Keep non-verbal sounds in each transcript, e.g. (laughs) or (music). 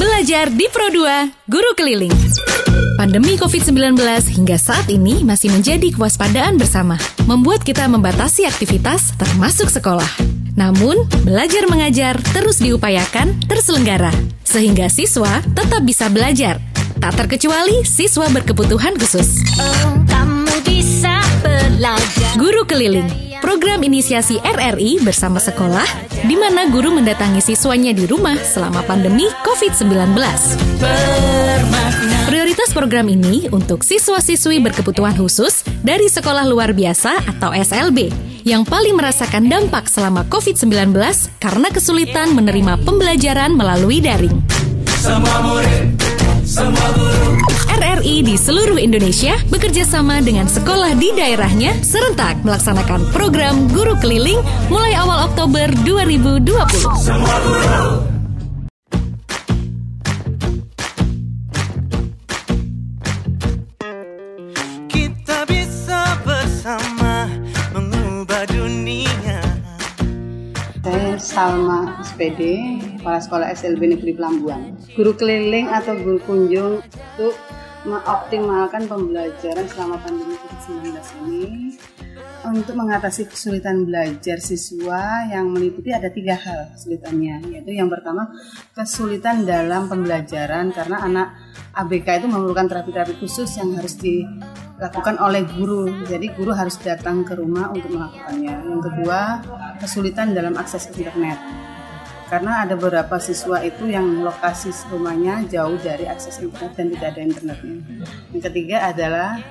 Belajar di Pro2, Guru Keliling. Pandemi COVID-19 hingga saat ini masih menjadi kewaspadaan bersama, membuat kita membatasi aktivitas termasuk sekolah. Namun, belajar mengajar terus diupayakan terselenggara, sehingga siswa tetap bisa belajar. Tak terkecuali siswa berkebutuhan khusus. Oh. Guru Keliling, program inisiasi RRI bersama sekolah, di mana guru mendatangi siswanya di rumah selama pandemi COVID-19. Prioritas program ini untuk siswa-siswi berkebutuhan khusus dari sekolah luar biasa atau SLB yang paling merasakan dampak selama COVID-19 karena kesulitan menerima pembelajaran melalui daring. RRI di seluruh Indonesia bekerja sama dengan sekolah di daerahnya serentak melaksanakan program Guru Keliling mulai awal Oktober 2020. Kita bisa bersama mengubah dunia. Saya Salma SPD, Kepala Sekolah SLB Negeri Pelambuan. Guru keliling atau guru kunjung untuk mengoptimalkan pembelajaran selama pandemi COVID-19 ini untuk mengatasi kesulitan belajar siswa yang meliputi ada tiga hal kesulitannya yaitu yang pertama kesulitan dalam pembelajaran karena anak ABK itu memerlukan terapi-terapi khusus yang harus dilakukan oleh guru. Jadi guru harus datang ke rumah untuk melakukannya. Yang kedua kesulitan dalam akses internet karena ada beberapa siswa itu yang lokasi rumahnya jauh dari akses internet dan tidak ada internetnya. Yang ketiga adalah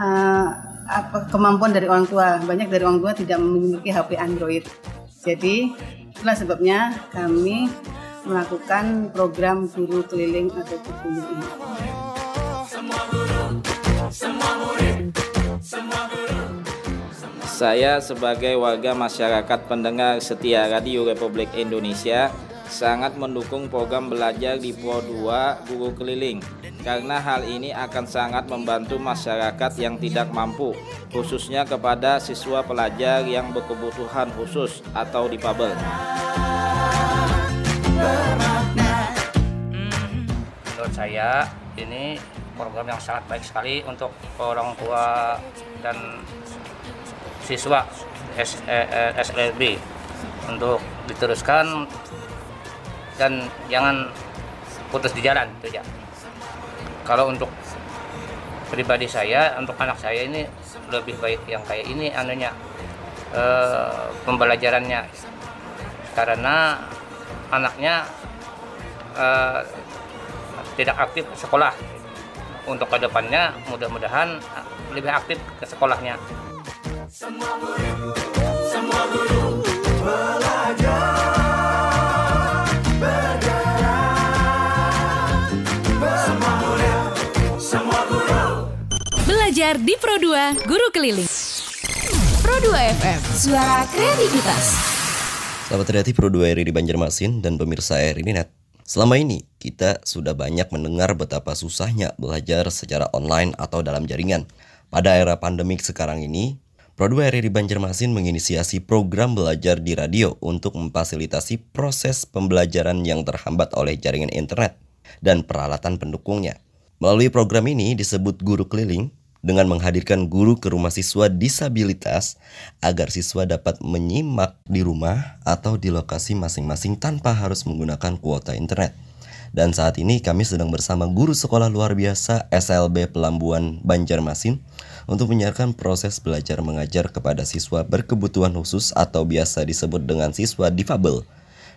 uh, apa kemampuan dari orang tua. Banyak dari orang tua tidak memiliki HP Android. Jadi itulah sebabnya kami melakukan program guru keliling atau guru ini. Saya sebagai warga masyarakat pendengar setia Radio Republik Indonesia sangat mendukung program belajar di Pro 2 Guru Keliling karena hal ini akan sangat membantu masyarakat yang tidak mampu khususnya kepada siswa pelajar yang berkebutuhan khusus atau difabel. menurut saya ini program yang sangat baik sekali untuk orang tua dan siswa S, eh, eh, SLB untuk diteruskan dan jangan putus di jalan itu ya. Kalau untuk pribadi saya, untuk anak saya ini lebih baik yang kayak ini anunya eh, pembelajarannya. Karena anaknya eh, tidak aktif sekolah. Untuk ke depannya mudah-mudahan lebih aktif ke sekolahnya Belajar di Pro2, Guru Keliling. Pro2 FM, suara kreativitas. Sahabat kreatif Pro 2 RI di Banjarmasin dan pemirsa RI Net. Selama ini, kita sudah banyak mendengar betapa susahnya belajar secara online atau dalam jaringan. Pada era pandemik sekarang ini, Pro 2 RI di Banjarmasin menginisiasi program belajar di radio untuk memfasilitasi proses pembelajaran yang terhambat oleh jaringan internet dan peralatan pendukungnya. Melalui program ini disebut guru keliling dengan menghadirkan guru ke rumah siswa disabilitas agar siswa dapat menyimak di rumah atau di lokasi masing-masing tanpa harus menggunakan kuota internet. Dan saat ini kami sedang bersama guru sekolah luar biasa SLB Pelambuan Banjarmasin untuk menyiarkan proses belajar mengajar kepada siswa berkebutuhan khusus atau biasa disebut dengan siswa difabel.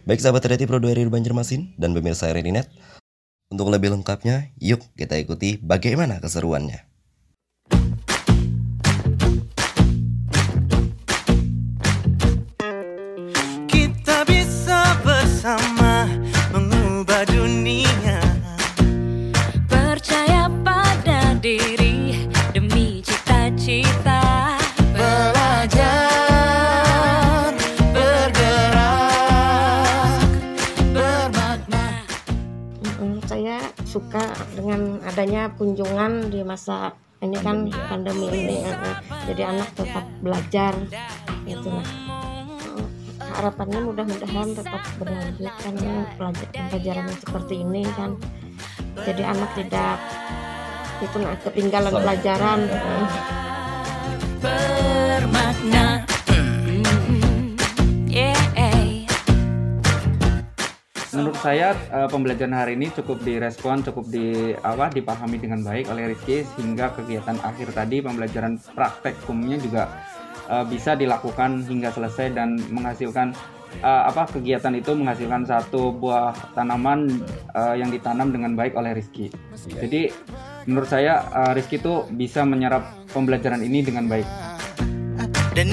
Baik sahabat kreatif Pro 2 RI Banjarmasin dan pemirsa RI Net, untuk lebih lengkapnya, yuk kita ikuti bagaimana keseruannya. Kita bisa bersama adanya kunjungan di masa ini kan pandemi ini eh, eh. jadi anak tetap belajar gitu lah. Harapannya mudah-mudahan tetap berlanjut kan pelajar- pembelajaran yang seperti ini kan. Jadi anak tidak itu nah, ketinggalan pelajaran. Bermakna Menurut saya eh, pembelajaran hari ini cukup direspon, cukup di apa dipahami dengan baik oleh Rizky sehingga kegiatan akhir tadi pembelajaran praktekumnya juga eh, bisa dilakukan hingga selesai dan menghasilkan eh, apa kegiatan itu menghasilkan satu buah tanaman eh, yang ditanam dengan baik oleh Rizky. Jadi menurut saya eh, Rizky itu bisa menyerap pembelajaran ini dengan baik. Dan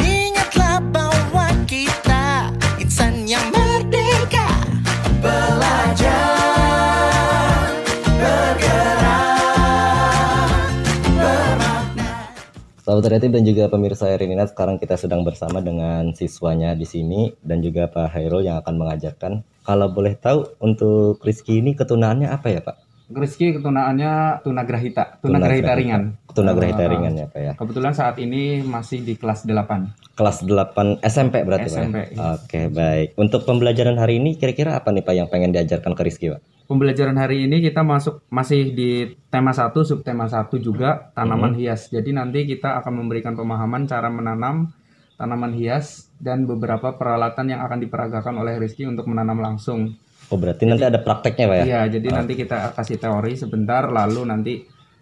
Kreatif dan juga pemirsa Erinina, sekarang kita sedang bersama dengan siswanya di sini dan juga Pak Hairul yang akan mengajarkan. Kalau boleh tahu untuk Rizky ini ketunaannya apa ya Pak? Rizky ketunaannya tunagrahita, tunagrahita ringan. Tunagrahita Eh, ringan ya Pak ya. Kebetulan saat ini masih di kelas 8. Kelas 8 SMP berarti Pak SMP, ya? iya. Oke baik. Untuk pembelajaran hari ini kira-kira apa nih Pak yang pengen diajarkan ke Rizky Pak? Pembelajaran hari ini kita masuk masih di tema 1, subtema 1 juga tanaman Mhm. hias. Jadi nanti kita akan memberikan pemahaman cara menanam tanaman hias dan beberapa peralatan yang akan diperagakan oleh Rizky untuk menanam langsung. Oh berarti nanti ada prakteknya Pak ya? Iya, jadi nanti kita kasih teori sebentar lalu nanti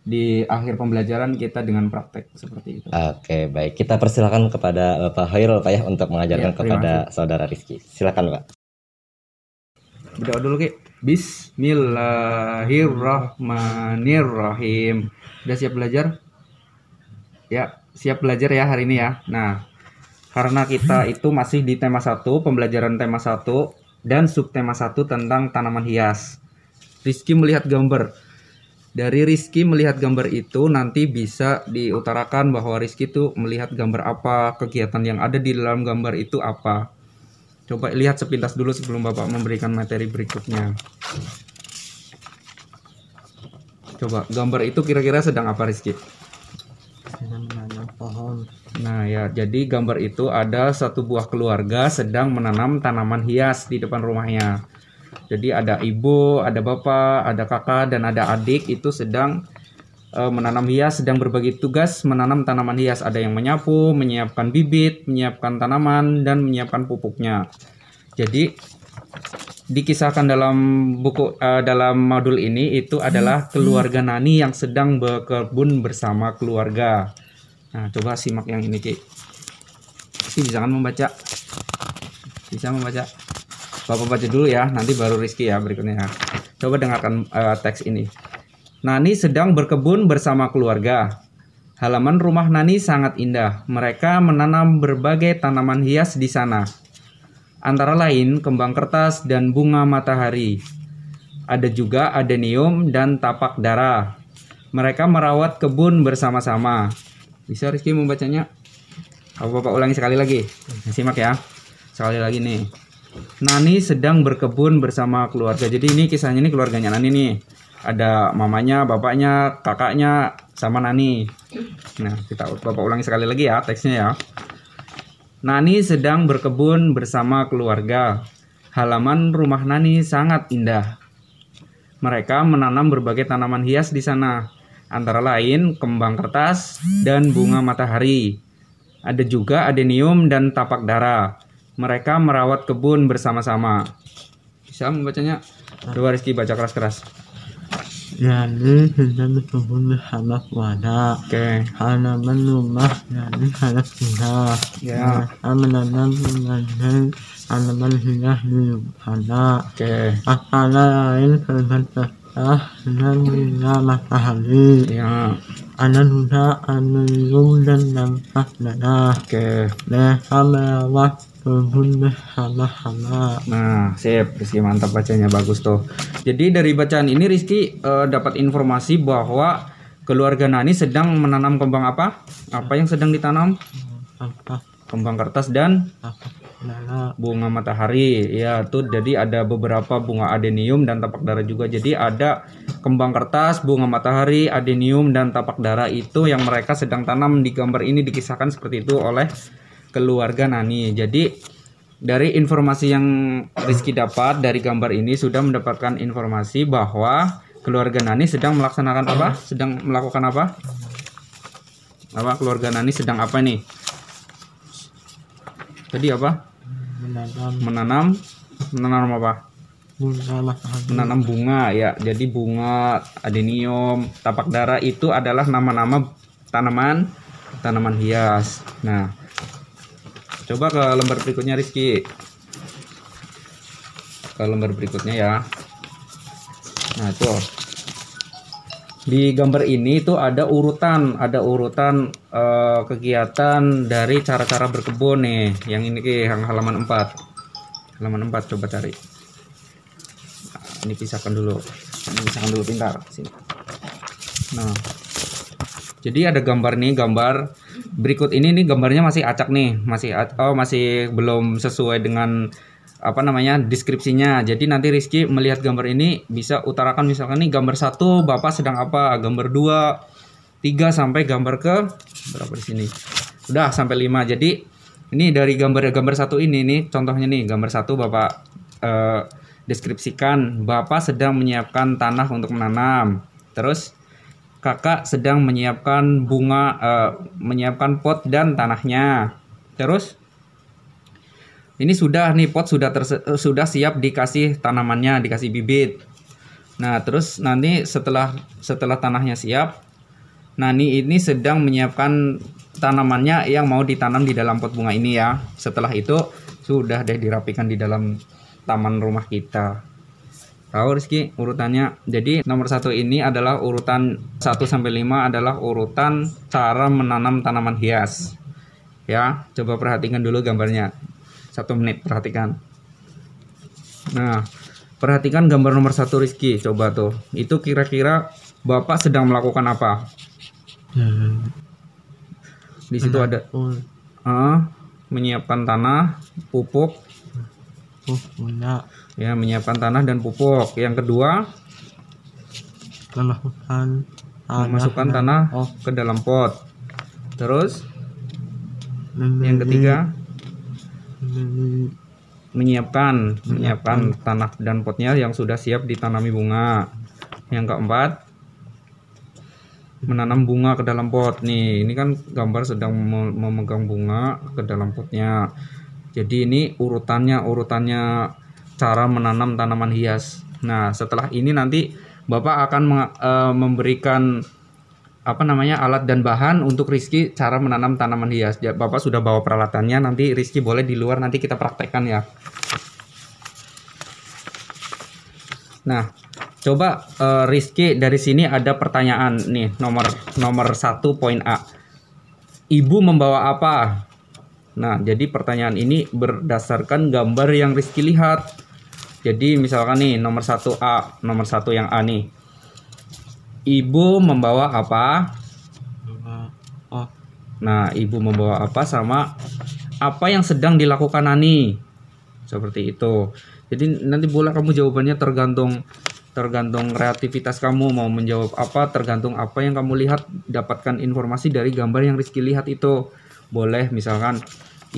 di akhir pembelajaran kita dengan praktek seperti itu. Oke baik. Kita persilakan kepada Pak Hairul Pak ya untuk mengajarkan terima kepada saudara Rizky. Silakan Pak. Berdoa dulu Ki. Bismillahirrahmanirrahim. Udah siap belajar? Ya, siap belajar ya hari ini ya. Nah, karena kita itu masih di tema 1, pembelajaran tema 1 dan subtema 1 tentang tanaman hias. Rizky melihat gambar. Dari Rizky melihat gambar itu nanti bisa diutarakan bahwa Rizky itu melihat gambar apa, kegiatan yang ada di dalam gambar itu apa. Coba lihat sepintas dulu sebelum Bapak memberikan materi berikutnya. Coba gambar itu kira-kira sedang apa Rizky? pohon Nah ya, jadi gambar itu ada satu buah keluarga sedang menanam tanaman hias di depan rumahnya. Jadi ada ibu, ada bapak, ada kakak, dan ada adik itu sedang menanam hias, sedang berbagi tugas menanam tanaman hias. Ada yang menyapu, menyiapkan bibit, menyiapkan tanaman, dan menyiapkan pupuknya. Jadi dikisahkan dalam buku eh, dalam modul ini itu adalah keluarga Nani yang sedang berkebun bersama keluarga. Nah, coba simak yang ini, Ki. Rizky bisa kan membaca? Bisa membaca? Bapak baca dulu ya, nanti baru Rizky ya berikutnya. ya. Coba dengarkan eh, teks ini. Nani sedang berkebun bersama keluarga. Halaman rumah Nani sangat indah. Mereka menanam berbagai tanaman hias di sana. Antara lain kembang kertas dan bunga matahari. Ada juga adenium dan tapak dara. Mereka merawat kebun bersama-sama. Bisa Rizky membacanya? Apa Bapak ulangi sekali lagi? Simak ya. Sekali lagi nih. Nani sedang berkebun bersama keluarga. Jadi ini kisahnya ini keluarganya Nani nih. Ada mamanya, bapaknya, kakaknya, sama Nani. Nah, kita Bapak ulangi sekali lagi ya teksnya ya. Nani sedang berkebun bersama keluarga. Halaman rumah Nani sangat indah. Mereka menanam berbagai tanaman hias di sana, antara lain kembang kertas dan bunga matahari. Ada juga adenium dan tapak dara. Mereka merawat kebun bersama-sama. Bisa membacanya? Coba Rizky baca keras-keras. Yani sedang berkebun bersama keluarga Oke. halaman rumah yani sangat indah Ya. Mereka menanam berbagai tanaman hias di sana Oke. antara lain kembang kertas dan bunga matahari Ya. ada juga anelium dan Nah, sip, Rizky mantap bacanya bagus tuh. Jadi dari bacaan ini Rizky eh, dapat informasi bahwa keluarga Nani sedang menanam kembang apa? Apa yang sedang ditanam? Kembang kertas dan dada bunga matahari. Ya, tuh jadi ada beberapa bunga adenium dan tapak dara juga. Jadi ada kembang kertas, bunga matahari, adenium dan tapak dara itu yang mereka sedang tanam di gambar ini dikisahkan seperti itu oleh keluarga Nani. Jadi dari informasi yang Rizky dapat dari gambar ini sudah mendapatkan informasi bahwa keluarga Nani sedang melaksanakan apa? Sedang melakukan apa? Apa keluarga Nani sedang apa nih? Tadi apa? menanam Menanam menanam apa? bunga menanam bunga ya jadi bunga adenium tapak dara itu adalah nama-nama tanaman tanaman hias nah coba ke lembar berikutnya Rizky. Ke lembar berikutnya ya. Nah itu. Di gambar ini itu ada urutan ada urutan eh, kegiatan dari cara-cara berkebun nih. Yang ini ke halaman 4 halaman 4 coba cari. Ini pisahkan dulu. Ini pisahkan dulu pintar. Sini. Nah. Jadi ada gambar nih gambar berikut ini nih gambarnya masih acak nih masih oh masih belum sesuai dengan apa namanya deskripsinya. Jadi nanti Rizky melihat gambar ini bisa utarakan misalkan nih gambar satu bapak sedang apa gambar dua tiga sampai gambar ke berapa di sini? Udah sampai lima. Jadi ini dari gambar gambar satu ini nih contohnya nih gambar satu bapak eh, deskripsikan bapak sedang menyiapkan tanah untuk menanam. Terus kakak sedang menyiapkan bunga eh, menyiapkan pot dan tanahnya. Terus? Ini sudah nih pot sudah eh, sudah siap dikasih tanamannya dikasih bibit. Nah terus nanti setelah setelah tanahnya siap Nani ini sedang menyiapkan tanamannya yang mau ditanam di dalam pot bunga ini ya. Setelah itu sudah deh dirapikan di dalam taman rumah kita tahu Rizky urutannya? Jadi nomor satu ini adalah urutan 1 sampai 5 adalah urutan cara menanam tanaman hias. Ya coba perhatikan dulu gambarnya. Satu menit perhatikan. Nah perhatikan gambar nomor satu Rizky. Coba tuh. Itu kira-kira bapak sedang melakukan apa? Dan di situ ada ah, menyiapkan tanah pupuk. Punya ya menyiapkan tanah dan pupuk. Yang kedua melakukan memasukkan tanah. oh. ke dalam pot. Terus membeli- yang ketiga membeli menyiapkan menyiapkan tanah dan potnya yang sudah siap ditanami bunga. Yang keempat menanam bunga ke dalam pot. Nih ini kan gambar sedang me- memegang bunga ke dalam potnya. Jadi ini urutannya urutannya cara menanam tanaman hias nah setelah ini nanti bapak akan eh, memberikan apa namanya alat dan bahan untuk Rizky cara menanam tanaman hias. Bapak sudah bawa peralatannya, nanti Rizky boleh di luar nanti kita praktekkan ya. Nah, coba eh, Rizky dari sini ada pertanyaan nih nomor nomor satu poin A. Ibu membawa apa? Nah, jadi pertanyaan ini berdasarkan gambar yang Rizky lihat. Jadi misalkan nih nomor 1A, nomor satu yang A nih. Ibu membawa apa? oh Nah, ibu membawa apa sama apa yang sedang dilakukan Nani? Seperti itu. Jadi nanti boleh kamu jawabannya tergantung tergantung kreativitas kamu mau menjawab apa tergantung apa yang kamu lihat dapatkan informasi dari gambar yang Rizky lihat itu boleh misalkan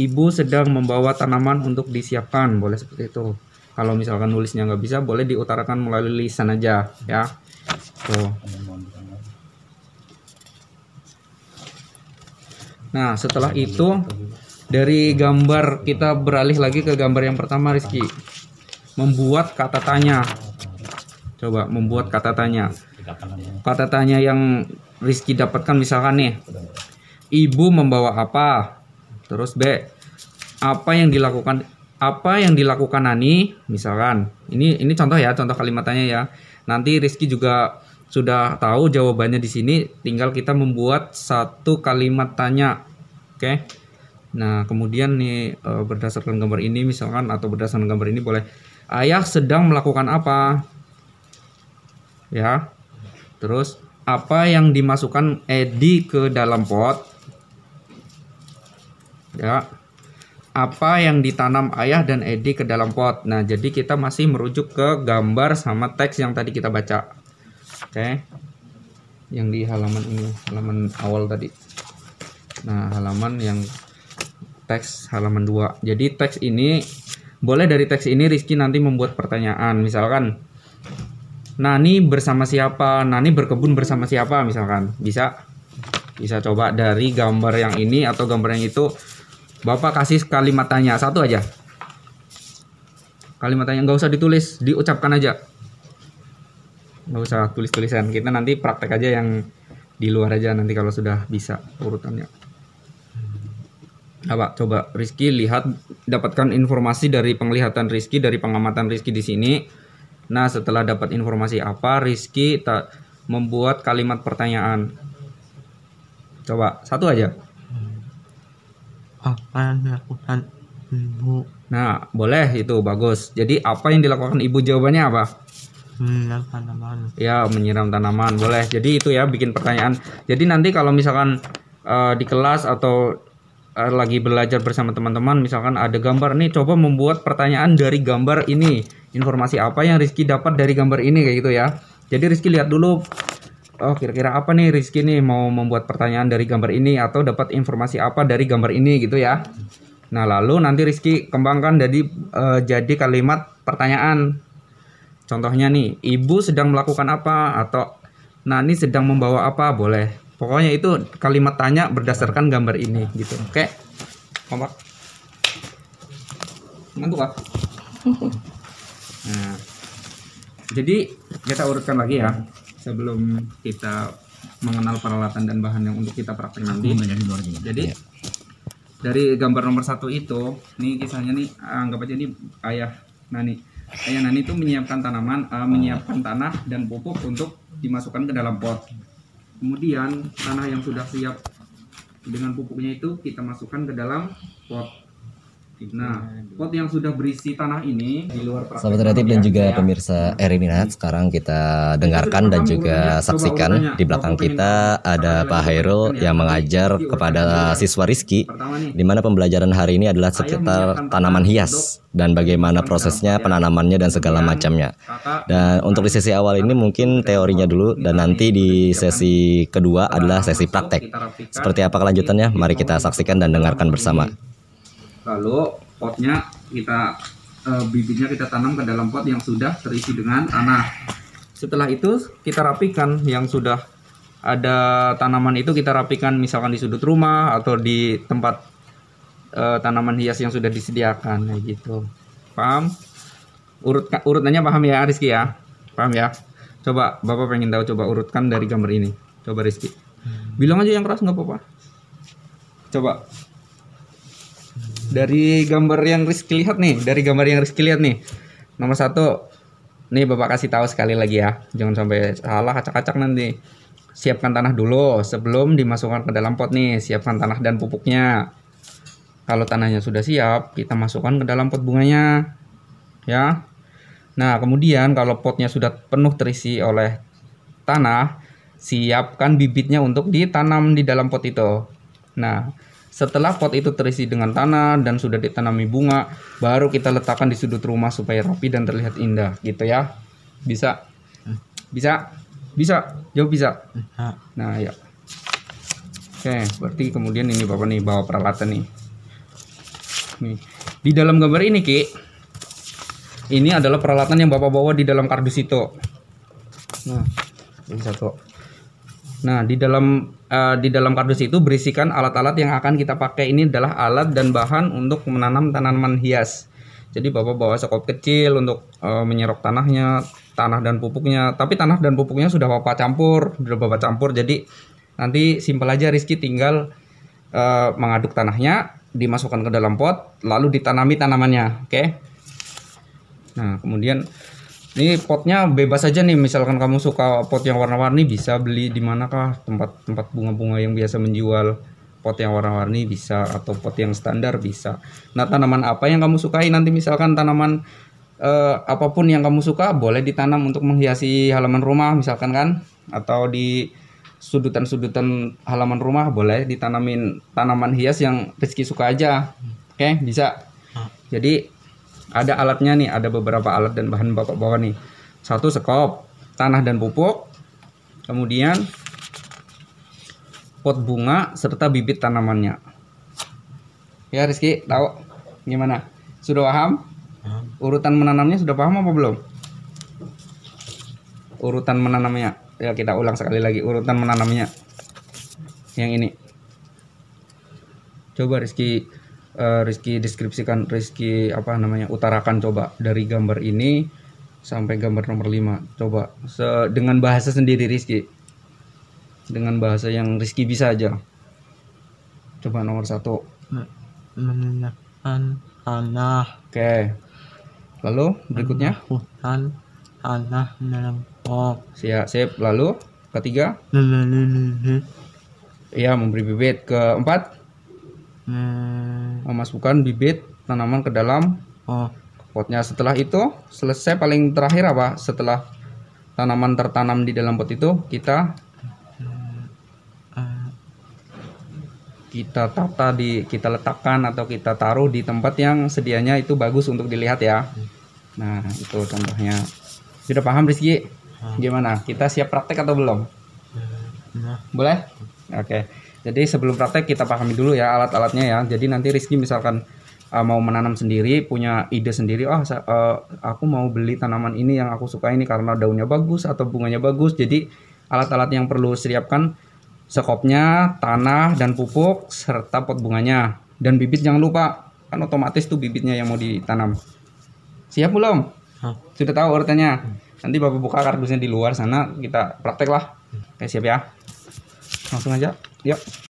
ibu sedang membawa tanaman untuk disiapkan boleh seperti itu kalau misalkan nulisnya nggak bisa boleh diutarakan melalui lisan aja ya tuh Nah, setelah itu dari gambar kita beralih lagi ke gambar yang pertama Rizky. Membuat kata tanya. Coba membuat kata tanya. Kata tanya yang Rizky dapatkan misalkan nih. Ibu membawa apa? Terus B. Apa yang dilakukan apa yang dilakukan Nani? Misalkan. Ini ini contoh ya, contoh kalimatnya ya. Nanti Rizky juga sudah tahu jawabannya di sini, tinggal kita membuat satu kalimat tanya. Oke. Nah, kemudian nih eh, berdasarkan gambar ini misalkan atau berdasarkan gambar ini boleh ayah sedang melakukan apa? Ya. Terus apa yang dimasukkan Edi ke dalam pot? Ya. Apa yang ditanam ayah dan Edi ke dalam pot? Nah, jadi kita masih merujuk ke gambar sama teks yang tadi kita baca. Oke. Yang di halaman ini, halaman awal tadi. Nah, halaman yang teks halaman 2. Jadi teks ini boleh dari teks ini Rizky nanti membuat pertanyaan. Misalkan Nani bersama siapa? Nani berkebun bersama siapa misalkan. Bisa bisa coba dari gambar yang ini atau gambar yang itu. Bapak kasih kalimat tanya satu aja. Kalimat tanya nggak usah ditulis, diucapkan aja. Nggak usah tulis-tulisan. Kita nanti praktek aja yang di luar aja nanti kalau sudah bisa urutannya. Apa? Coba Rizky lihat dapatkan informasi dari penglihatan Rizky dari pengamatan Rizky di sini. Nah setelah dapat informasi apa Rizky tak membuat kalimat pertanyaan. Coba satu aja. Apa yang dilakukan ibu Nah boleh itu bagus. Jadi apa yang dilakukan ibu jawabannya apa? menyiram tanaman? Ya menyiram tanaman boleh. Jadi itu ya bikin pertanyaan. Jadi nanti kalau misalkan eh, di kelas atau eh, lagi belajar bersama teman-teman, misalkan ada gambar nih, coba membuat pertanyaan dari gambar ini. Informasi apa yang Rizky dapat dari gambar ini kayak gitu ya. Jadi Rizky lihat dulu. Oh kira-kira apa nih Rizky nih mau membuat pertanyaan dari gambar ini atau dapat informasi apa dari gambar ini gitu ya. Nah lalu nanti Rizky kembangkan jadi eh, jadi kalimat pertanyaan Contohnya nih, ibu sedang melakukan apa atau Nani sedang membawa apa boleh. Pokoknya itu kalimat tanya berdasarkan gambar ini gitu. Oke. Kompak. Ngantuk ah? Nah. Jadi kita urutkan lagi ya sebelum kita mengenal peralatan dan bahan yang untuk kita praktek nanti. Jadi dari gambar nomor satu itu, nih kisahnya nih anggap aja ini ayah Nani. Ayah Nani itu menyiapkan tanaman, eh, menyiapkan tanah dan pupuk untuk dimasukkan ke dalam pot. Kemudian tanah yang sudah siap dengan pupuknya itu kita masukkan ke dalam pot. Nah, pot yang sudah berisi tanah ini di luar praktek Sahabat kreatif dan juga ya, pemirsa Eri Minat, sekarang kita dengarkan dan juga saksikan. di belakang kita ada Pak Hairul yang mengajar kepada siswa Rizky di mana pembelajaran hari ini adalah sekitar tanaman hias dan bagaimana prosesnya penanamannya dan segala macamnya. Dan untuk di sesi awal ini mungkin teorinya dulu dan nanti di sesi kedua adalah sesi praktek. Seperti apa kelanjutannya? Mari kita saksikan dan dengarkan bersama. Lalu potnya kita eh, bibitnya kita tanam ke dalam pot yang sudah terisi dengan tanah. Setelah itu kita rapikan yang sudah ada tanaman itu kita rapikan misalkan di sudut rumah atau di tempat eh, tanaman hias yang sudah disediakan kayak gitu. Paham? Urut urutannya paham ya Rizky ya? Paham ya? Coba Bapak pengen tahu coba urutkan dari gambar ini. Coba Rizky. Bilang aja yang keras nggak apa-apa. Coba dari gambar yang Rizky lihat nih, dari gambar yang Rizky lihat nih. Nomor satu, nih Bapak kasih tahu sekali lagi ya, jangan sampai salah acak-acak nanti. Siapkan tanah dulu sebelum dimasukkan ke dalam pot nih, siapkan tanah dan pupuknya. Kalau tanahnya sudah siap, kita masukkan ke dalam pot bunganya. Ya. Nah, kemudian kalau potnya sudah penuh terisi oleh tanah, siapkan bibitnya untuk ditanam di dalam pot itu. Nah, setelah pot itu terisi dengan tanah dan sudah ditanami bunga, baru kita letakkan di sudut rumah supaya rapi dan terlihat indah, gitu ya. Bisa? Bisa? Bisa? Jawab bisa? Nah, ya. Oke, berarti kemudian ini Bapak nih bawa peralatan nih. Nih, di dalam gambar ini, Ki, ini adalah peralatan yang Bapak bawa di dalam kardus itu. Nah, ini satu. Nah, di dalam eh, di dalam kardus itu berisikan alat-alat yang akan kita pakai ini adalah alat dan bahan untuk menanam tanaman hias. Jadi Bapak bawa sekop kecil untuk eh, menyerok tanahnya, tanah dan pupuknya. Tapi tanah dan pupuknya sudah Bapak campur, sudah Bapak campur. Jadi nanti simpel aja Rizky tinggal eh, mengaduk tanahnya, dimasukkan ke dalam pot, lalu ditanami tanamannya. Oke. Nah, kemudian ini potnya bebas aja nih, misalkan kamu suka pot yang warna-warni bisa beli di manakah tempat-tempat bunga-bunga yang biasa menjual pot yang warna-warni bisa atau pot yang standar bisa. Nah tanaman apa yang kamu sukai nanti misalkan tanaman eh, apa pun yang kamu suka boleh ditanam untuk menghiasi halaman rumah misalkan kan atau di sudutan-sudutan halaman rumah boleh ditanamin tanaman hias yang Rizky suka aja. Oke bisa. Jadi ada alatnya nih, ada beberapa alat dan bahan bawa nih. Satu sekop, tanah dan pupuk, kemudian pot bunga serta bibit tanamannya. Ya Rizky, tahu gimana? Sudah paham? Urutan menanamnya sudah paham apa belum? Urutan menanamnya. Ya kita ulang sekali lagi urutan menanamnya. Yang ini. Coba Rizky eh, Rizky deskripsikan Rizky apa namanya? Utarakan coba dari gambar ini sampai gambar nomor 5. Coba se- dengan bahasa sendiri Rizky. Dengan bahasa yang Rizky bisa aja. Coba nomor satu. menanamkan tanah Oke. Lalu berikutnya hutan tanah dalam pot siap sip. Lalu ketiga ya memberi bibit. Keempat hmm, memasukkan bibit tanaman ke dalam oh potnya. Setelah itu selesai paling terakhir apa? Setelah tanaman tertanam di dalam pot itu kita eh, kita tata di kita letakkan atau kita taruh di tempat yang sedianya itu bagus untuk dilihat ya. Nah, itu contohnya. Sudah paham Rizky? Gimana? Kita siap praktek atau belum? nah, Boleh? Oke. Jadi sebelum praktek kita pahami dulu ya alat-alatnya ya. Jadi nanti Rizky misalkan uh, mau menanam sendiri, punya ide sendiri, oh uh, aku mau beli tanaman ini yang aku suka ini karena daunnya bagus atau bunganya bagus. Jadi alat-alat yang perlu siapkan sekopnya, tanah dan pupuk serta pot bunganya dan bibit jangan lupa. Kan otomatis tuh bibitnya yang mau ditanam. Siap belum? Hah. Sudah tahu urutannya? Nanti Bapak buka kardusnya di luar sana, kita praktek lah. Oke, siap ya? Langsung aja. Yuk.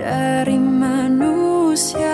dari manusia.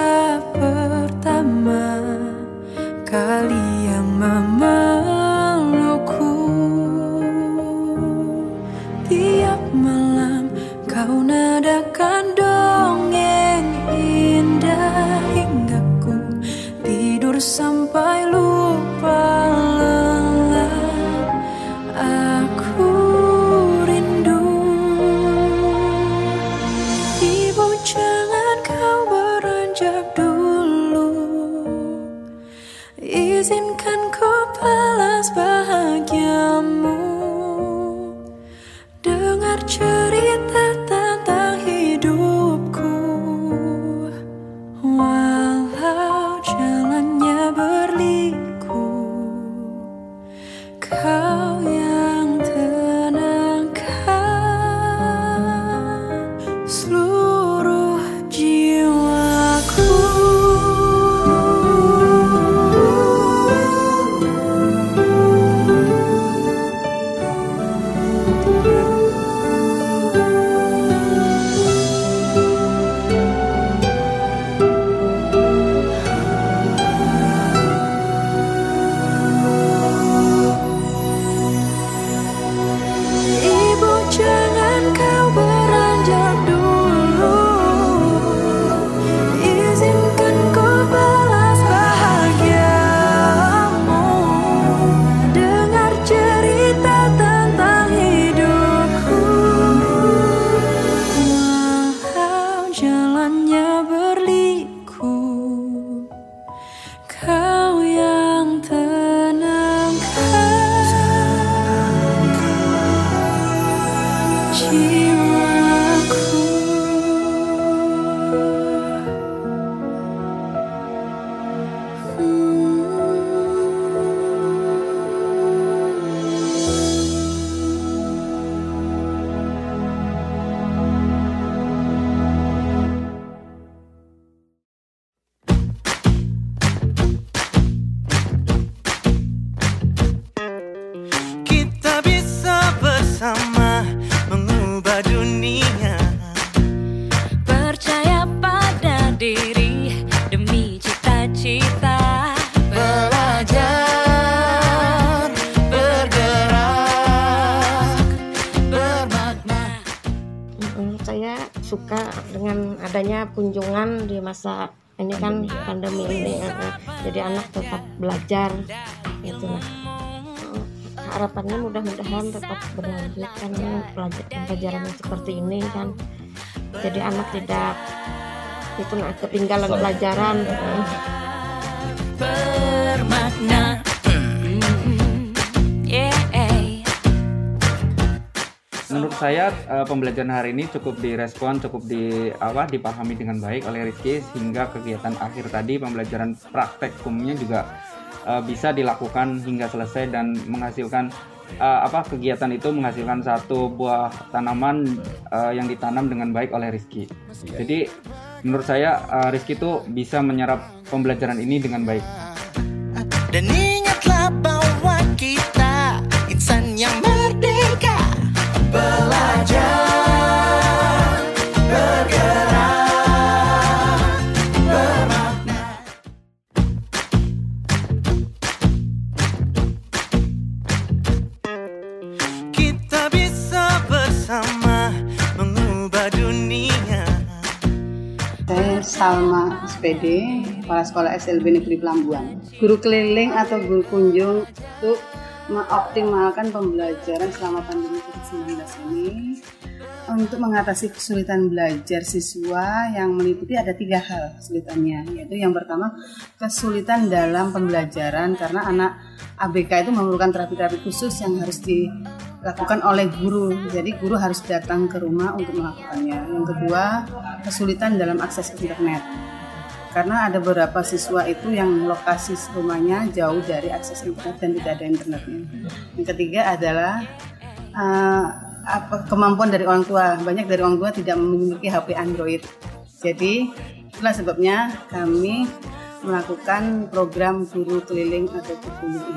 Pandemi ini eh, eh. jadi anak tetap belajar gitu lah harapannya mudah-mudahan tetap berlanjut karena pelajar- pembelajaran yang seperti ini kan jadi anak tidak itu nah, ketinggalan pelajaran eh. bermakna saya eh, pembelajaran hari ini cukup direspon, cukup di apa dipahami dengan baik oleh Rizky sehingga kegiatan akhir tadi pembelajaran praktek umumnya juga eh, bisa dilakukan hingga selesai dan menghasilkan eh, apa kegiatan itu menghasilkan satu buah tanaman eh, yang ditanam dengan baik oleh Rizky. Jadi menurut saya eh, Rizky itu bisa menyerap pembelajaran ini dengan baik. Dan Salma SPD, Kepala Sekolah SLB Negeri Pelambuan. Guru keliling atau guru kunjung untuk mengoptimalkan pembelajaran selama pandemi COVID-19 ini untuk mengatasi kesulitan belajar siswa yang meliputi ada tiga hal kesulitannya yaitu yang pertama kesulitan dalam pembelajaran karena anak ABK itu memerlukan terapi-terapi khusus yang harus dilakukan oleh guru jadi guru harus datang ke rumah untuk melakukannya yang kedua kesulitan dalam akses internet karena ada beberapa siswa itu yang lokasi rumahnya jauh dari akses internet dan tidak ada internetnya. Yang ketiga adalah eh, apa kemampuan dari orang tua. Banyak dari orang tua tidak memiliki HP Android. Jadi itulah sebabnya kami melakukan program guru keliling atau guru ini.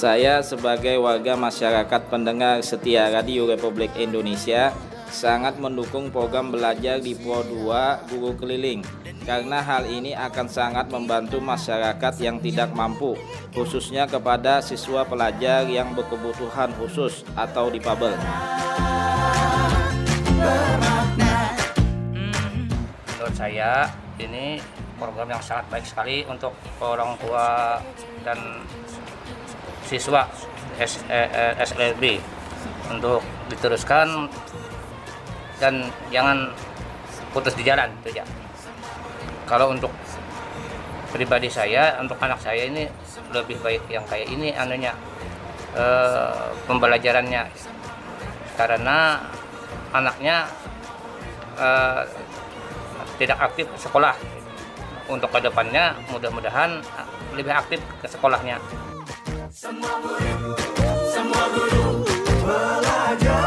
Saya sebagai warga masyarakat pendengar setia Radio Republik Indonesia sangat mendukung program belajar di Pro 2 Guru Keliling karena hal ini akan sangat membantu masyarakat yang tidak mampu khususnya kepada siswa pelajar yang berkebutuhan khusus atau difabel. menurut saya ini program yang sangat baik sekali untuk orang tua dan siswa S, eh, eh, SLB untuk diteruskan dan jangan putus di jalan itu ya. Kalau untuk pribadi saya, untuk anak saya ini lebih baik yang kayak ini anunya eh, pembelajarannya. Karena anaknya eh, tidak aktif sekolah. Untuk ke depannya mudah-mudahan lebih aktif ke sekolahnya Semua guru, semua guru belajar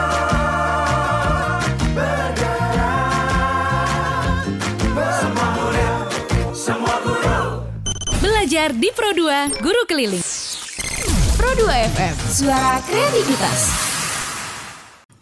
bergerak Semua murid, semua guru Belajar di Pro 2 Guru Keliling. Pro 2 FM, suara kreativitas.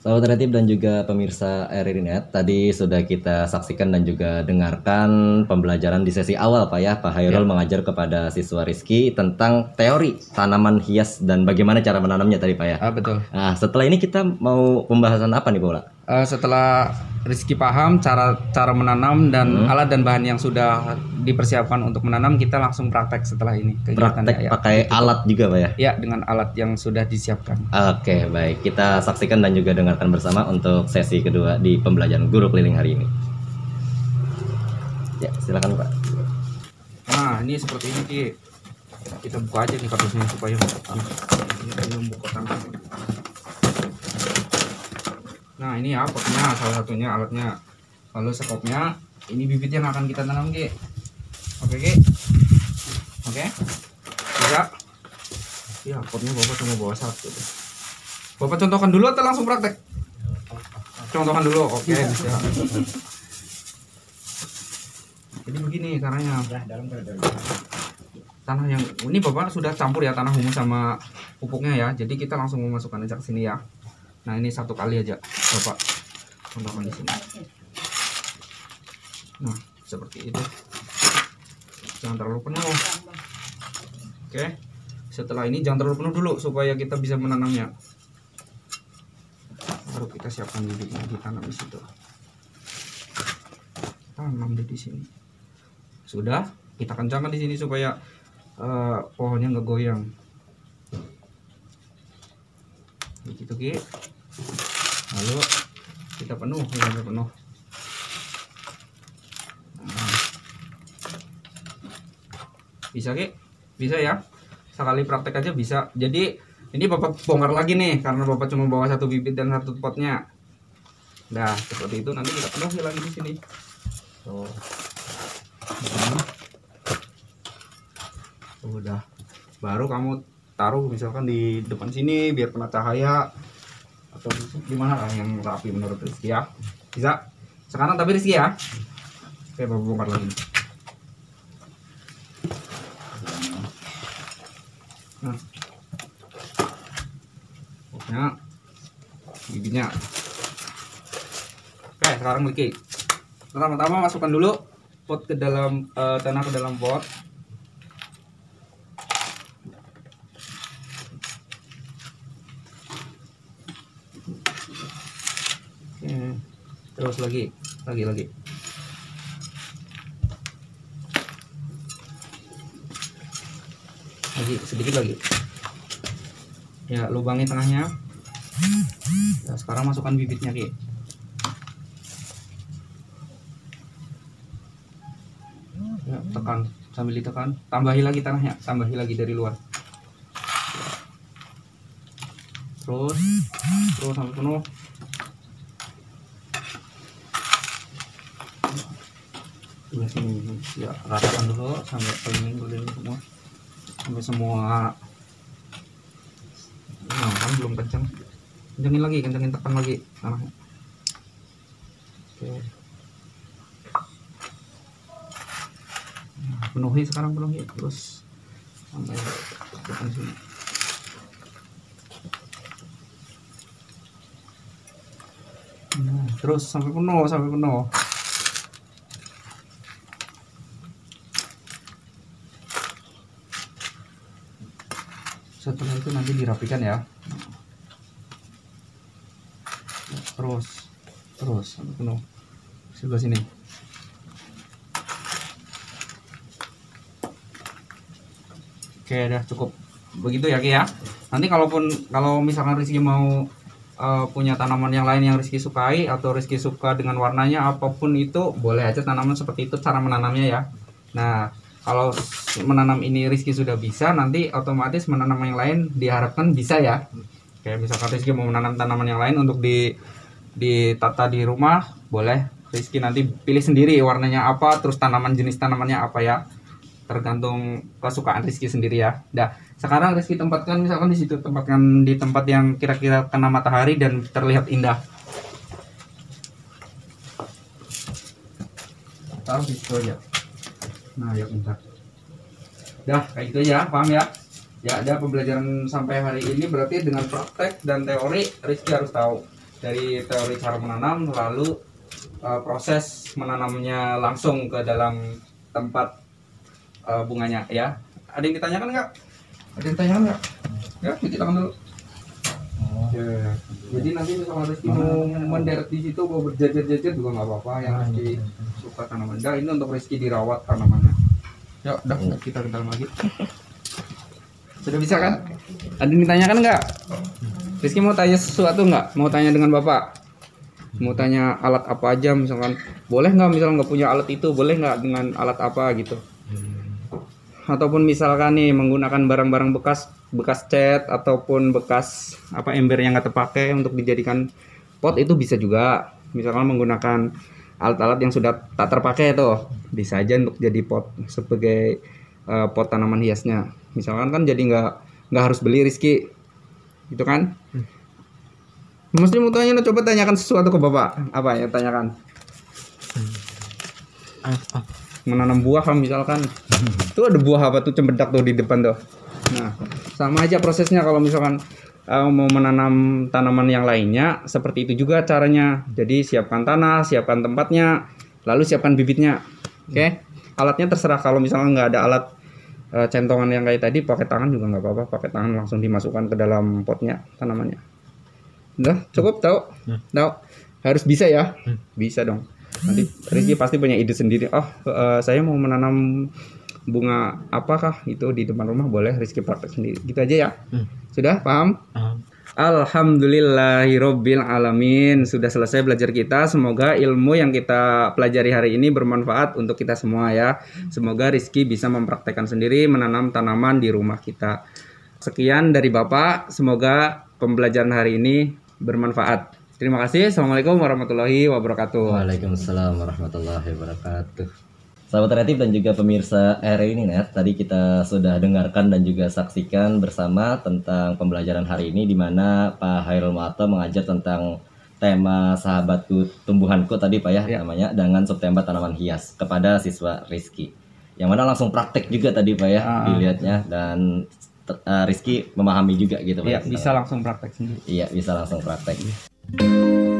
Sahabat kreatif dan juga pemirsa RRI.net, tadi sudah kita saksikan dan juga dengarkan pembelajaran di sesi awal Pak ya. Pak Hairul Ya. mengajar kepada siswa Rizky tentang teori tanaman hias dan bagaimana cara menanamnya tadi Pak ya. Ah betul. Nah setelah ini kita mau pembahasan apa nih Pak Ula? Eh, setelah Rizky paham cara cara menanam dan Hmm. alat dan bahan yang sudah dipersiapkan untuk menanam, kita langsung praktek setelah ini. kegiatannya, Praktek ya. pakai alat juga Pak ya? Ya, dengan alat yang sudah disiapkan. Oke baik, kita saksikan dan juga dengarkan bersama untuk sesi kedua di pembelajaran guru keliling hari ini. Ya silakan Pak. Nah, ini seperti ini Ki. Kita buka aja nih kardusnya supaya ini kita membuka tangan. Ini ya potnya salah satunya alatnya. Lalu sekopnya, ini bibit yang akan kita tanam Ki. Oke Ki. Oke. Bisa. Ya, potnya Bapak cuma bawa satu. Bapak contohkan dulu atau langsung praktek? Contohkan dulu. Oke, bisa. Jadi begini caranya. Tanah yang ini Bapak sudah campur ya tanah humus sama pupuknya ya. Jadi kita langsung memasukkan aja ke sini ya. Nah, ini satu kali aja Bapak contohkan di sini. Nah, seperti itu. Jangan terlalu penuh. Oke. setelah ini jangan terlalu penuh dulu supaya kita bisa menanamnya baru kita siapkan bibitnya ditanam di situ tanam di sini sudah kita kencangkan di sini supaya eh, pohonnya nggak goyang begitu ki. Lalu kita penuh sampai penuh. Nah. bisa ki? Bisa ya? Sekali praktek aja bisa. Jadi ini bapak bongkar lagi nih karena bapak cuma bawa satu bibit dan satu potnya. Nah seperti itu. Nanti kita penuhi lagi di sini. Tuh. Udah. Baru kamu taruh misalkan di depan sini biar kena cahaya atau gimana lah yang rapi menurut Rizky ya. Bisa? Sekarang tapi Rizky ya. Oke bapak bongkar lagi. Nah. Potnya bibitnya oke sekarang Rizky pertama-tama masukkan dulu pot ke dalam eh, tanah ke dalam pot Oke. Terus lagi, lagi, lagi. Lagi, sedikit lagi. Ya, lubangi tengahnya. Ya, sekarang masukkan bibitnya, Ki. Ya, tekan sambil ditekan. Tambahi lagi tanahnya, tambahi lagi dari luar. Terus, terus sampai penuh. Sini. Ya ratakan dulu sampai keliling keliling semua. Sampai semua. Nah, kan belum kencang kencangin lagi kencangin tekan lagi. Tanahnya oke. Nah, penuhi sekarang penuhi. Terus sampai depan sini. Nah, terus sampai penuh sampai penuh setelah itu nanti dirapikan ya. Terus terus sampai penuh. Sebelah sini. Oke udah cukup. Begitu ya Ki ya. Nanti kalaupun kalau misalkan Rizky mau eh, punya tanaman yang lain yang Rizky sukai atau Rizky suka dengan warnanya apa pun itu boleh aja tanaman seperti itu cara menanamnya ya. Nah kalau menanam ini Rizky sudah bisa nanti otomatis menanam yang lain diharapkan bisa ya. Kayak misalkan Rizky mau menanam tanaman yang lain untuk di ditata di rumah boleh. Rizky nanti pilih sendiri warnanya apa terus tanaman jenis tanamannya apa ya. Tergantung kesukaan Rizky sendiri ya. Dah sekarang Rizky tempatkan misalkan di situ tempatkan di tempat yang kira-kira kena matahari dan terlihat indah. Taruh di situ aja. Nah, ya bentar. Dah, kayak gitu aja, paham ya? Ya, ada pembelajaran sampai hari ini berarti dengan praktek dan teori Rizky harus tahu. Dari teori cara menanam, lalu eh, proses menanamnya langsung ke dalam tempat eh, bunganya ya. Ada yang ditanyakan nggak? Ada yang ditanyakan nggak? Ya, cuci tangan dulu. Ya. Jadi nanti misalnya Rizky mau menderet di situ mau berjajar-jajar juga nggak apa-apa yang Rizky suka tanaman. Dah ini untuk Rizky dirawat tanamannya. Yuk, dah kita ke dalam lagi. (laughs) Sudah bisa kan? Ada yang ditanyakan nggak? Rizky mau tanya sesuatu nggak? Mau tanya dengan bapak? Mau tanya alat apa aja misalkan? Boleh nggak misalnya nggak punya alat itu? Boleh nggak dengan alat apa gitu? Ataupun misalkan nih menggunakan barang-barang bekas bekas cat ataupun bekas apa ember yang nggak terpakai untuk dijadikan pot itu bisa juga misalkan menggunakan alat-alat yang sudah tak terpakai tuh bisa aja untuk jadi pot sebagai eh, pot tanaman hiasnya. Misalkan kan jadi nggak nggak harus beli Rizky. Gitu kan? Mesti mau tanya coba tanyakan sesuatu ke bapak. Apa ya tanyakan? Menanam buah kan misalkan. Itu ada buah apa tuh cempedak tuh di depan tuh. Nah sama aja prosesnya kalau misalkan eh, mau menanam tanaman yang lainnya seperti itu juga caranya. Jadi siapkan tanah siapkan tempatnya lalu siapkan bibitnya. Oke? Alatnya terserah. Kalau misalnya nggak ada alat Eh, centongan yang kayak tadi pakai tangan juga nggak apa-apa. Pakai tangan langsung dimasukkan ke dalam potnya tanamannya. Udah cukup tahu tahu harus bisa ya? Bisa dong. Nanti Rizky pasti punya ide sendiri. Oh eh, saya mau menanam bunga apakah itu di depan rumah? Boleh Rizky praktek sendiri. Gitu aja ya. Sudah paham? Alhamdulillahirobbil alamin sudah selesai belajar kita. Semoga ilmu yang kita pelajari hari ini bermanfaat untuk kita semua ya. Semoga Rizky bisa mempraktekkan sendiri menanam tanaman di rumah kita. Sekian dari Bapak. Semoga pembelajaran hari ini bermanfaat. Terima kasih. Assalamualaikum warahmatullahi wabarakatuh. Waalaikumsalam warahmatullahi wabarakatuh. Sahabat kreatif dan juga pemirsa RI ini Net, tadi kita sudah dengarkan dan juga saksikan bersama tentang pembelajaran hari ini di mana Pak Hairul Muato mengajar tentang tema sahabatku tumbuhanku tadi Pak ya, namanya dengan subtema tanaman hias kepada siswa Rizky. Yang mana langsung praktek juga tadi Pak ya Ah. dilihatnya dan eh, Rizky memahami juga gitu Pak. ya ya, bisa langsung praktek sendiri Iya, bisa langsung praktek. Aku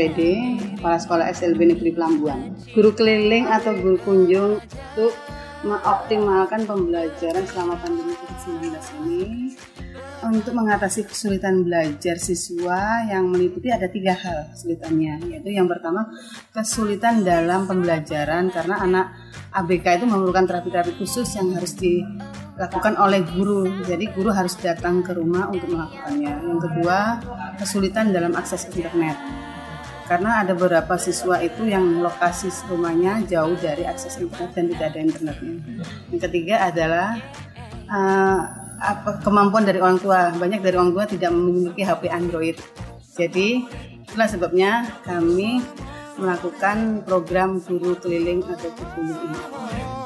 SPD, Kepala Sekolah SLB Negeri Pelambuan. Guru keliling atau guru kunjung untuk mengoptimalkan pembelajaran selama pandemi COVID-19 ini untuk mengatasi kesulitan belajar siswa yang meliputi ada tiga hal kesulitannya yaitu yang pertama kesulitan dalam pembelajaran karena anak ABK itu memerlukan terapi-terapi khusus yang harus dilakukan oleh guru. Jadi guru harus datang ke rumah untuk melakukannya. Yang kedua kesulitan dalam akses internet karena ada beberapa siswa itu yang lokasi rumahnya jauh dari akses internet dan tidak ada internetnya. Yang ketiga adalah uh, apa kemampuan dari orang tua. Banyak dari orang tua tidak memiliki HP Android. Jadi itulah sebabnya kami melakukan program guru keliling atau guru ini.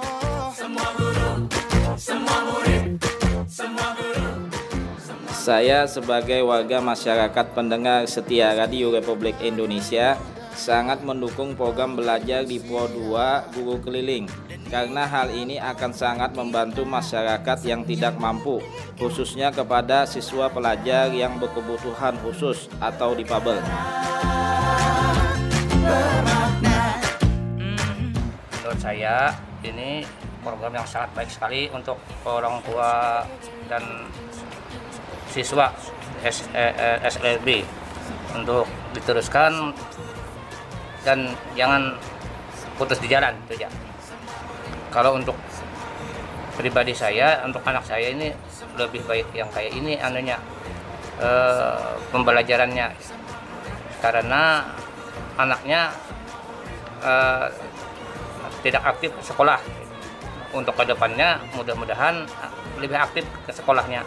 Saya sebagai warga masyarakat pendengar setia Radio Republik Indonesia sangat mendukung program belajar di Pro 2 Guru Keliling karena hal ini akan sangat membantu masyarakat yang tidak mampu khususnya kepada siswa pelajar yang berkebutuhan khusus atau difabel. menurut saya ini program yang sangat baik sekali untuk orang tua dan siswa S, eh, eh, SLB untuk diteruskan dan jangan putus di jalan itu ya. Kalau untuk pribadi saya, untuk anak saya ini lebih baik yang kayak ini anunya eh, pembelajarannya. Karena anaknya eh, tidak aktif sekolah. Untuk ke depannya mudah-mudahan lebih aktif ke sekolahnya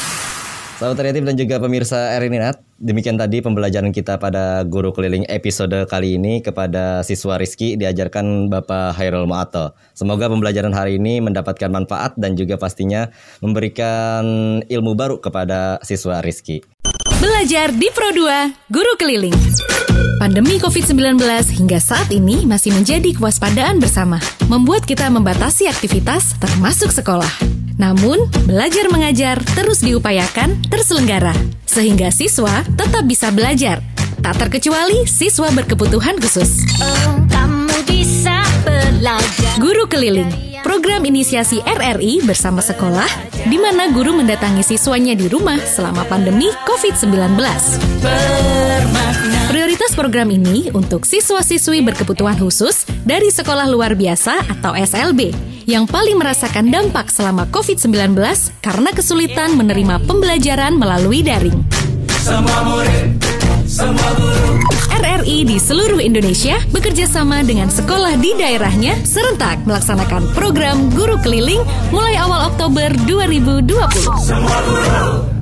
Sahabat kreatif dan juga pemirsa Erinat, demikian tadi pembelajaran kita pada guru keliling episode kali ini kepada siswa Rizky diajarkan Bapak Hairul Mu'ato. Semoga pembelajaran hari ini mendapatkan manfaat dan juga pastinya memberikan ilmu baru kepada siswa Rizky. Belajar di Pro 2 Guru Keliling. Pandemi COVID-19 hingga saat ini masih menjadi kewaspadaan bersama, membuat kita membatasi aktivitas termasuk sekolah. Namun, belajar mengajar terus diupayakan terselenggara, sehingga siswa tetap bisa belajar. Tak terkecuali siswa berkebutuhan khusus. Belajar Guru Keliling, program inisiasi RRI bersama sekolah, di mana guru mendatangi siswanya di rumah selama pandemi COVID-19. Prioritas program ini untuk siswa-siswi berkebutuhan khusus dari sekolah luar biasa atau SLB yang paling merasakan dampak selama COVID-19 karena kesulitan menerima pembelajaran melalui daring. RRI di seluruh Indonesia bekerja sama dengan sekolah di daerahnya serentak melaksanakan program guru keliling mulai awal Oktober 2020.